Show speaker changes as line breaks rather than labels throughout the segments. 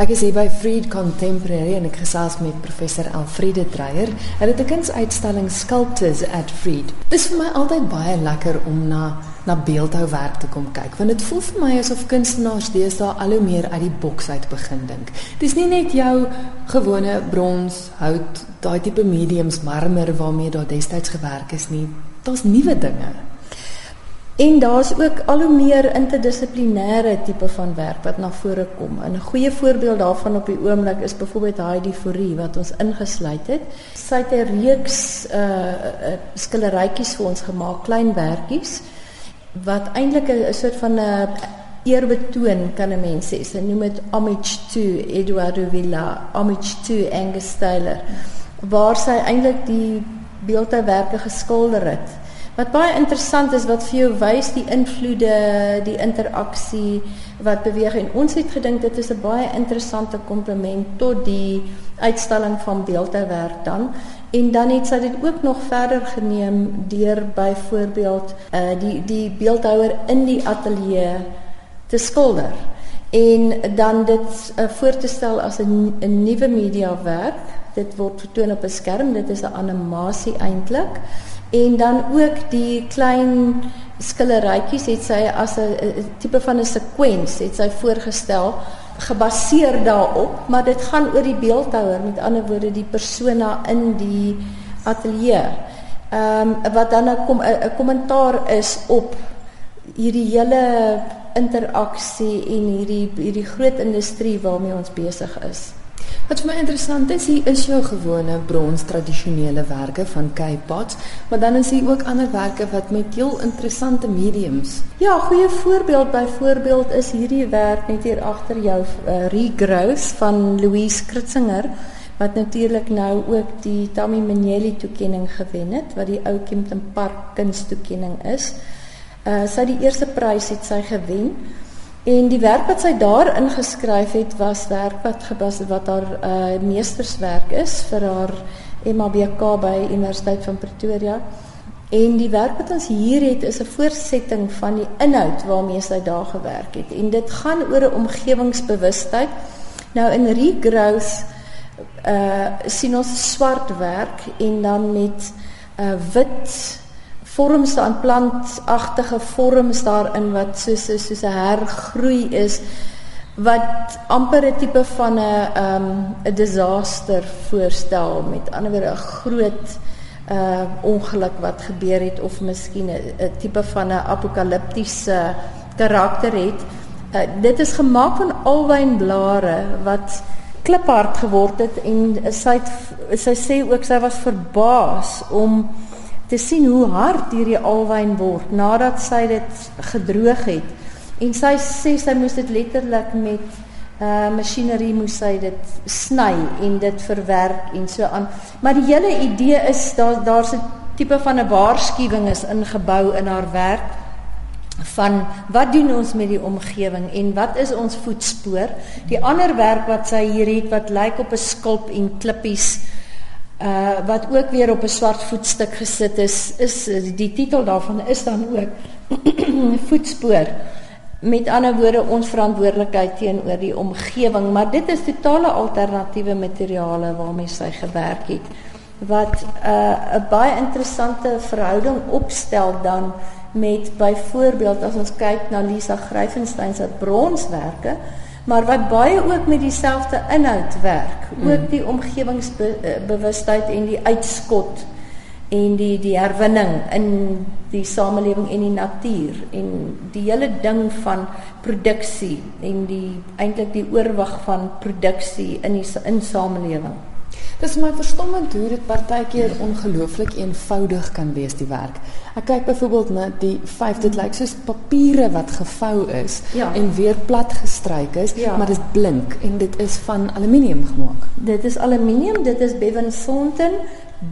Ek is hier by Freed Contemporary en ek gesels met professor Alfrede Dreyer. Hulle het 'n kunsuitstalling Sculptors at Freed. Dit is vir my altyd baie lekker om na na beeldhouwerk te kom kyk want dit voel vir my asof kunstenaars deesdae al hoe meer uit die boks uit begin dink. Dis nie net jou gewone brons, hout, daai tipe mediums, marmer waarmee daar destyds gewerk is nie. Daar's nuwe dinge.
En daar's ook al hoe meer interdissiplinêre tipe van werk wat na vore kom. 'n Goeie voorbeeld daarvan op die oomblik is byvoorbeeld Heidi Fourie wat ons ingesluit het. Sy het 'n reeks uh skilderytjies vir ons gemaak, klein werkies wat eintlik 'n soort van 'n eerbetoon kan 'n mens sê. Sy noem dit Homage to Eduardo Villa, Homage to Angus Taylor, waar sy eintlik die beeldhouwerke geskilder het. Wat baie interessant is wat vir jou wys die invloede, die interaksie wat beweeg. En ons het gedink dit is 'n baie interessante komplement tot die uitstalling van beeldhouwerk dan. En dan het sy dit ook nog verder geneem deur byvoorbeeld uh die die beeldhouer in die ateljee te skilder en dan dit uh, voor te stel as 'n nuwe media werk. Dit word vertoon op 'n skerm dit is 'n animasie eintlik en dan ook die klein skillerytjies het sy as 'n tipe van 'n sekwens het sy voorgestel gebaseer daarop maar dit gaan oor die beeldhouer met ander woorde die persona in die ateljee. Ehm um, wat dan 'n kom 'n kommentaar is op hierdie hele interaksie en hierdie hierdie groot industrie waarmee ons besig is.
Wat vir my interessant is, hier is jou gewone brons tradisionele werke van Cape Pots, maar dan is hier ook ander werke wat met heel interessante mediums.
Ja, goeie voorbeeld byvoorbeeld is hierdie werk net hier agter jou uh, Regrowth van Louise Kritzinger wat natuurlik nou ook die Tammy Menyeli toekenning gewen het wat die ou Kempton Park kunsttoekenning is. Uh sy die eerste prys het sy gewen. En die werk wat sy daar ingeskryf het was werk wat gebas wat haar uh meesterswerk is vir haar MABK by Universiteit van Pretoria. En die werk wat ons hier het is 'n voortsetting van die inhoud waarmee sy daar gewerk het. En dit gaan oor 'n omgewingsbewustheid. Nou in regrowth uh sien ons swart werk en dan met 'n uh, wit vorms aan plantagtige vorms daarin wat soos soos 'n hergroei is wat amper 'n tipe van 'n um 'n disaster voorstel met ander woorde 'n groot uh ongeluk wat gebeur het of miskien 'n tipe van 'n apokaliptiese karakter het. Uh, dit is gemaak van alwynblare wat kliphard geword het en sy het, sy sê ook sy was verbaas om te sien hoe hard hierdie alwyn word nadat sy dit gedroog het. En sy sê sy moes dit letterlik met uh masjinerie moes sy dit sny en dit verwerk en so aan. Maar die hele idee is daar daar's 'n tipe van 'n waarskuwing is ingebou in haar werk van wat doen ons met die omgewing en wat is ons voetspoor? Die ander werk wat sy hier het wat lyk op 'n skulp en klippies uh wat ook weer op 'n swart voetstuk gesit is is die titel daarvan is dan ook voetspoor. Met ander woorde ons verantwoordelikheid teenoor die omgewing maar dit is totale alternatiewe materiale waarmee sy gewerk het wat 'n uh, baie interessante verhouding opstel dan met byvoorbeeld as ons kyk na Lisa Gryfenstein se bronswerke maar wat baie ook met dieselfde inhoud werk. Hmm. Ook die omgewingsbewustheid en die uitskot en die die herwinning in die samelewing en die natuur en die hele ding van produksie en die eintlik die oorwig van produksie in die in samelewing.
Dis my verstommend hoe dit partykeer ongelooflik eenvoudig kan wees die werk. Ek kyk byvoorbeeld na die vyf dit lyk soos papiere wat gevou is ja. en weer plat gestryk is, ja. maar dit is blink en dit is van aluminium gemaak.
Dit is aluminium, dit is Bevan Thornton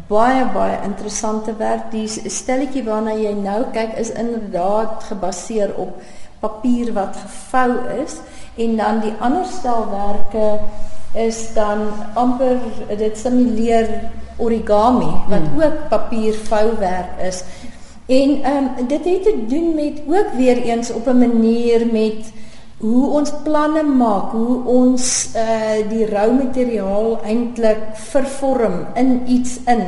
baie baie interessante werk. Die stelletjie waarna jy nou kyk is inderdaad gebaseer op papier wat gevou is en dan die ander stelwerke is dan amper dit simuleer origami wat hmm. ook papiervouwerk is. En ehm um, dit het te doen met ook weer eens op 'n manier met hoe ons planne maak, hoe ons uh die rou materiaal eintlik vervorm in iets in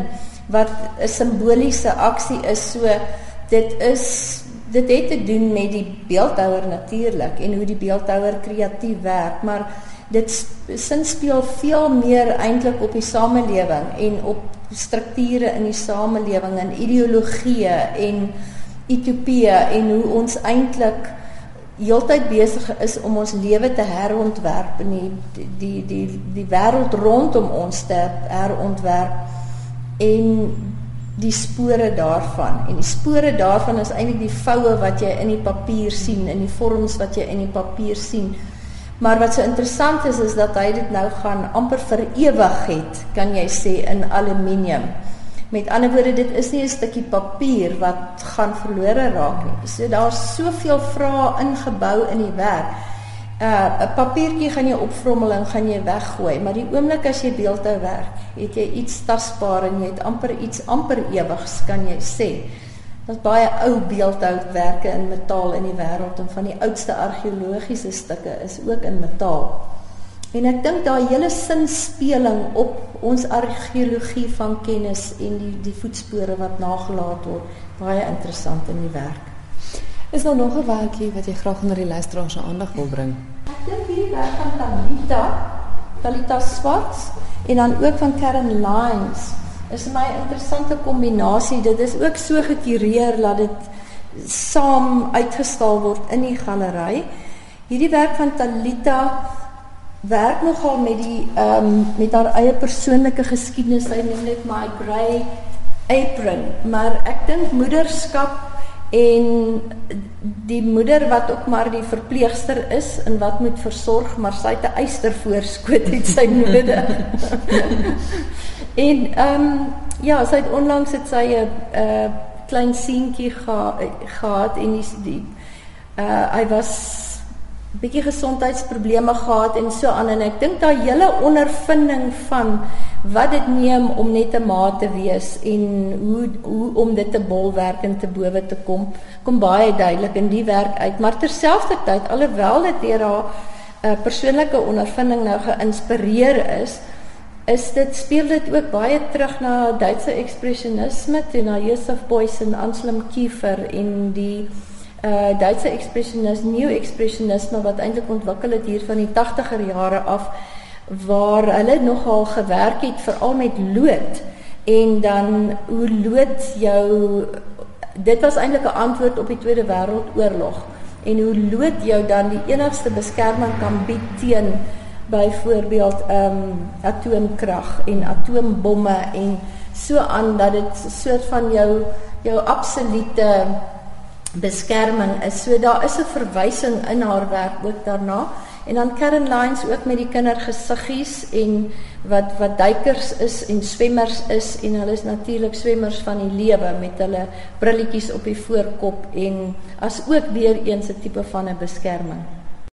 wat 'n simboliese aksie is. So dit is dit het te doen met die beeldhouer natuurlik en hoe die beeldhouer kreatief werk, maar dit sin speel veel meer eintlik op die samelewing en op strukture in die samelewing en ideologieë en utopieë en hoe ons eintlik heeltyd besig is om ons lewe te herontwerp en die die die die wêreld rondom ons te herontwerp en die spore daarvan. En die spore daarvan is eintlik die voue wat jy in die papier sien in die vorms wat jy in die papier sien Maar wat so interessant is is dat hy dit nou gaan amper vir ewig het, kan jy sê in aluminium. Met ander woorde, dit is nie 'n stukkie papier wat gaan verlore raak nie. So daar's soveel vrae ingebou in die werk. Uh 'n papiertjie gaan jy opvrommel en gaan jy weggooi, maar die oomblik as jy beeldhou werk, het jy iets tasbaar en jy het amper iets amper ewigs, kan jy sê. Daar's baie ou beeldhoutwerke in metaal in die wêreld en van die oudste argeologiese stukke is ook in metaal. En ek dink daai hele sinspeling op ons argeologie van kennis en die die voetspore wat nagelaat word, baie interessant in die werk.
Is daar nog 'n werkie wat jy graag onder die luisteraars se aandag wil bring?
Ek dink hierdie werk van Talita, Talita Swarts en dan ook van Karen Lines is my interessante kombinasie. Dit is ook so gekureer dat dit saam uitgestal word in die galery. Hierdie werk van Talita werk nogal met die ehm um, met haar eie persoonlike geskiedenis. Sy noem dit my grey apron, maar ek dink moederskap en die moeder wat ook maar die verpleegster is en wat moet versorg, maar sy het 'n eyster voorskoot het sy moeder. En ehm um, ja, sy het onlangs het sy 'n uh, klein seentjie geha gehad en die die uh hy was bietjie gesondheidsprobleme gehad en so aan en ek dink daai hele ondervinding van wat dit neem om net 'n ma te wees en hoe hoe om dit te bolwerk en te bowe te kom kom baie duidelik in die werk uit. Maar terselfdertyd alhoewel dit deur haar uh, persoonlike ondervinding nou geïnspireer is is dit speel dit ook baie terug na Duitse ekspresionisme toe na Joseph Beuys en Anselm Kiefer en die uh Duitse ekspresionis new ekspresionisme wat eintlik ontwikkel het hier van die 80er jare af waar hulle nogal gewerk het veral met lood. En dan hoe lood jou dit was eintlik 'n antwoord op die Tweede Wêreldoorlog en hoe lood jou dan die enigste beskerming kan bied teen byvoorbeeld ehm um, atoomkrag en atoombomme en so aan dat dit soort van jou jou absolute beskerming is. So daar is 'n verwysing in haar werk ook daarna. En dan Karen Lines ook met die kindergesiggies en wat wat duikers is en swemmers is en hulle is natuurlik swemmers van die lewe met hulle brilletjies op die voorkop en as ook weer eens 'n tipe van 'n beskerming.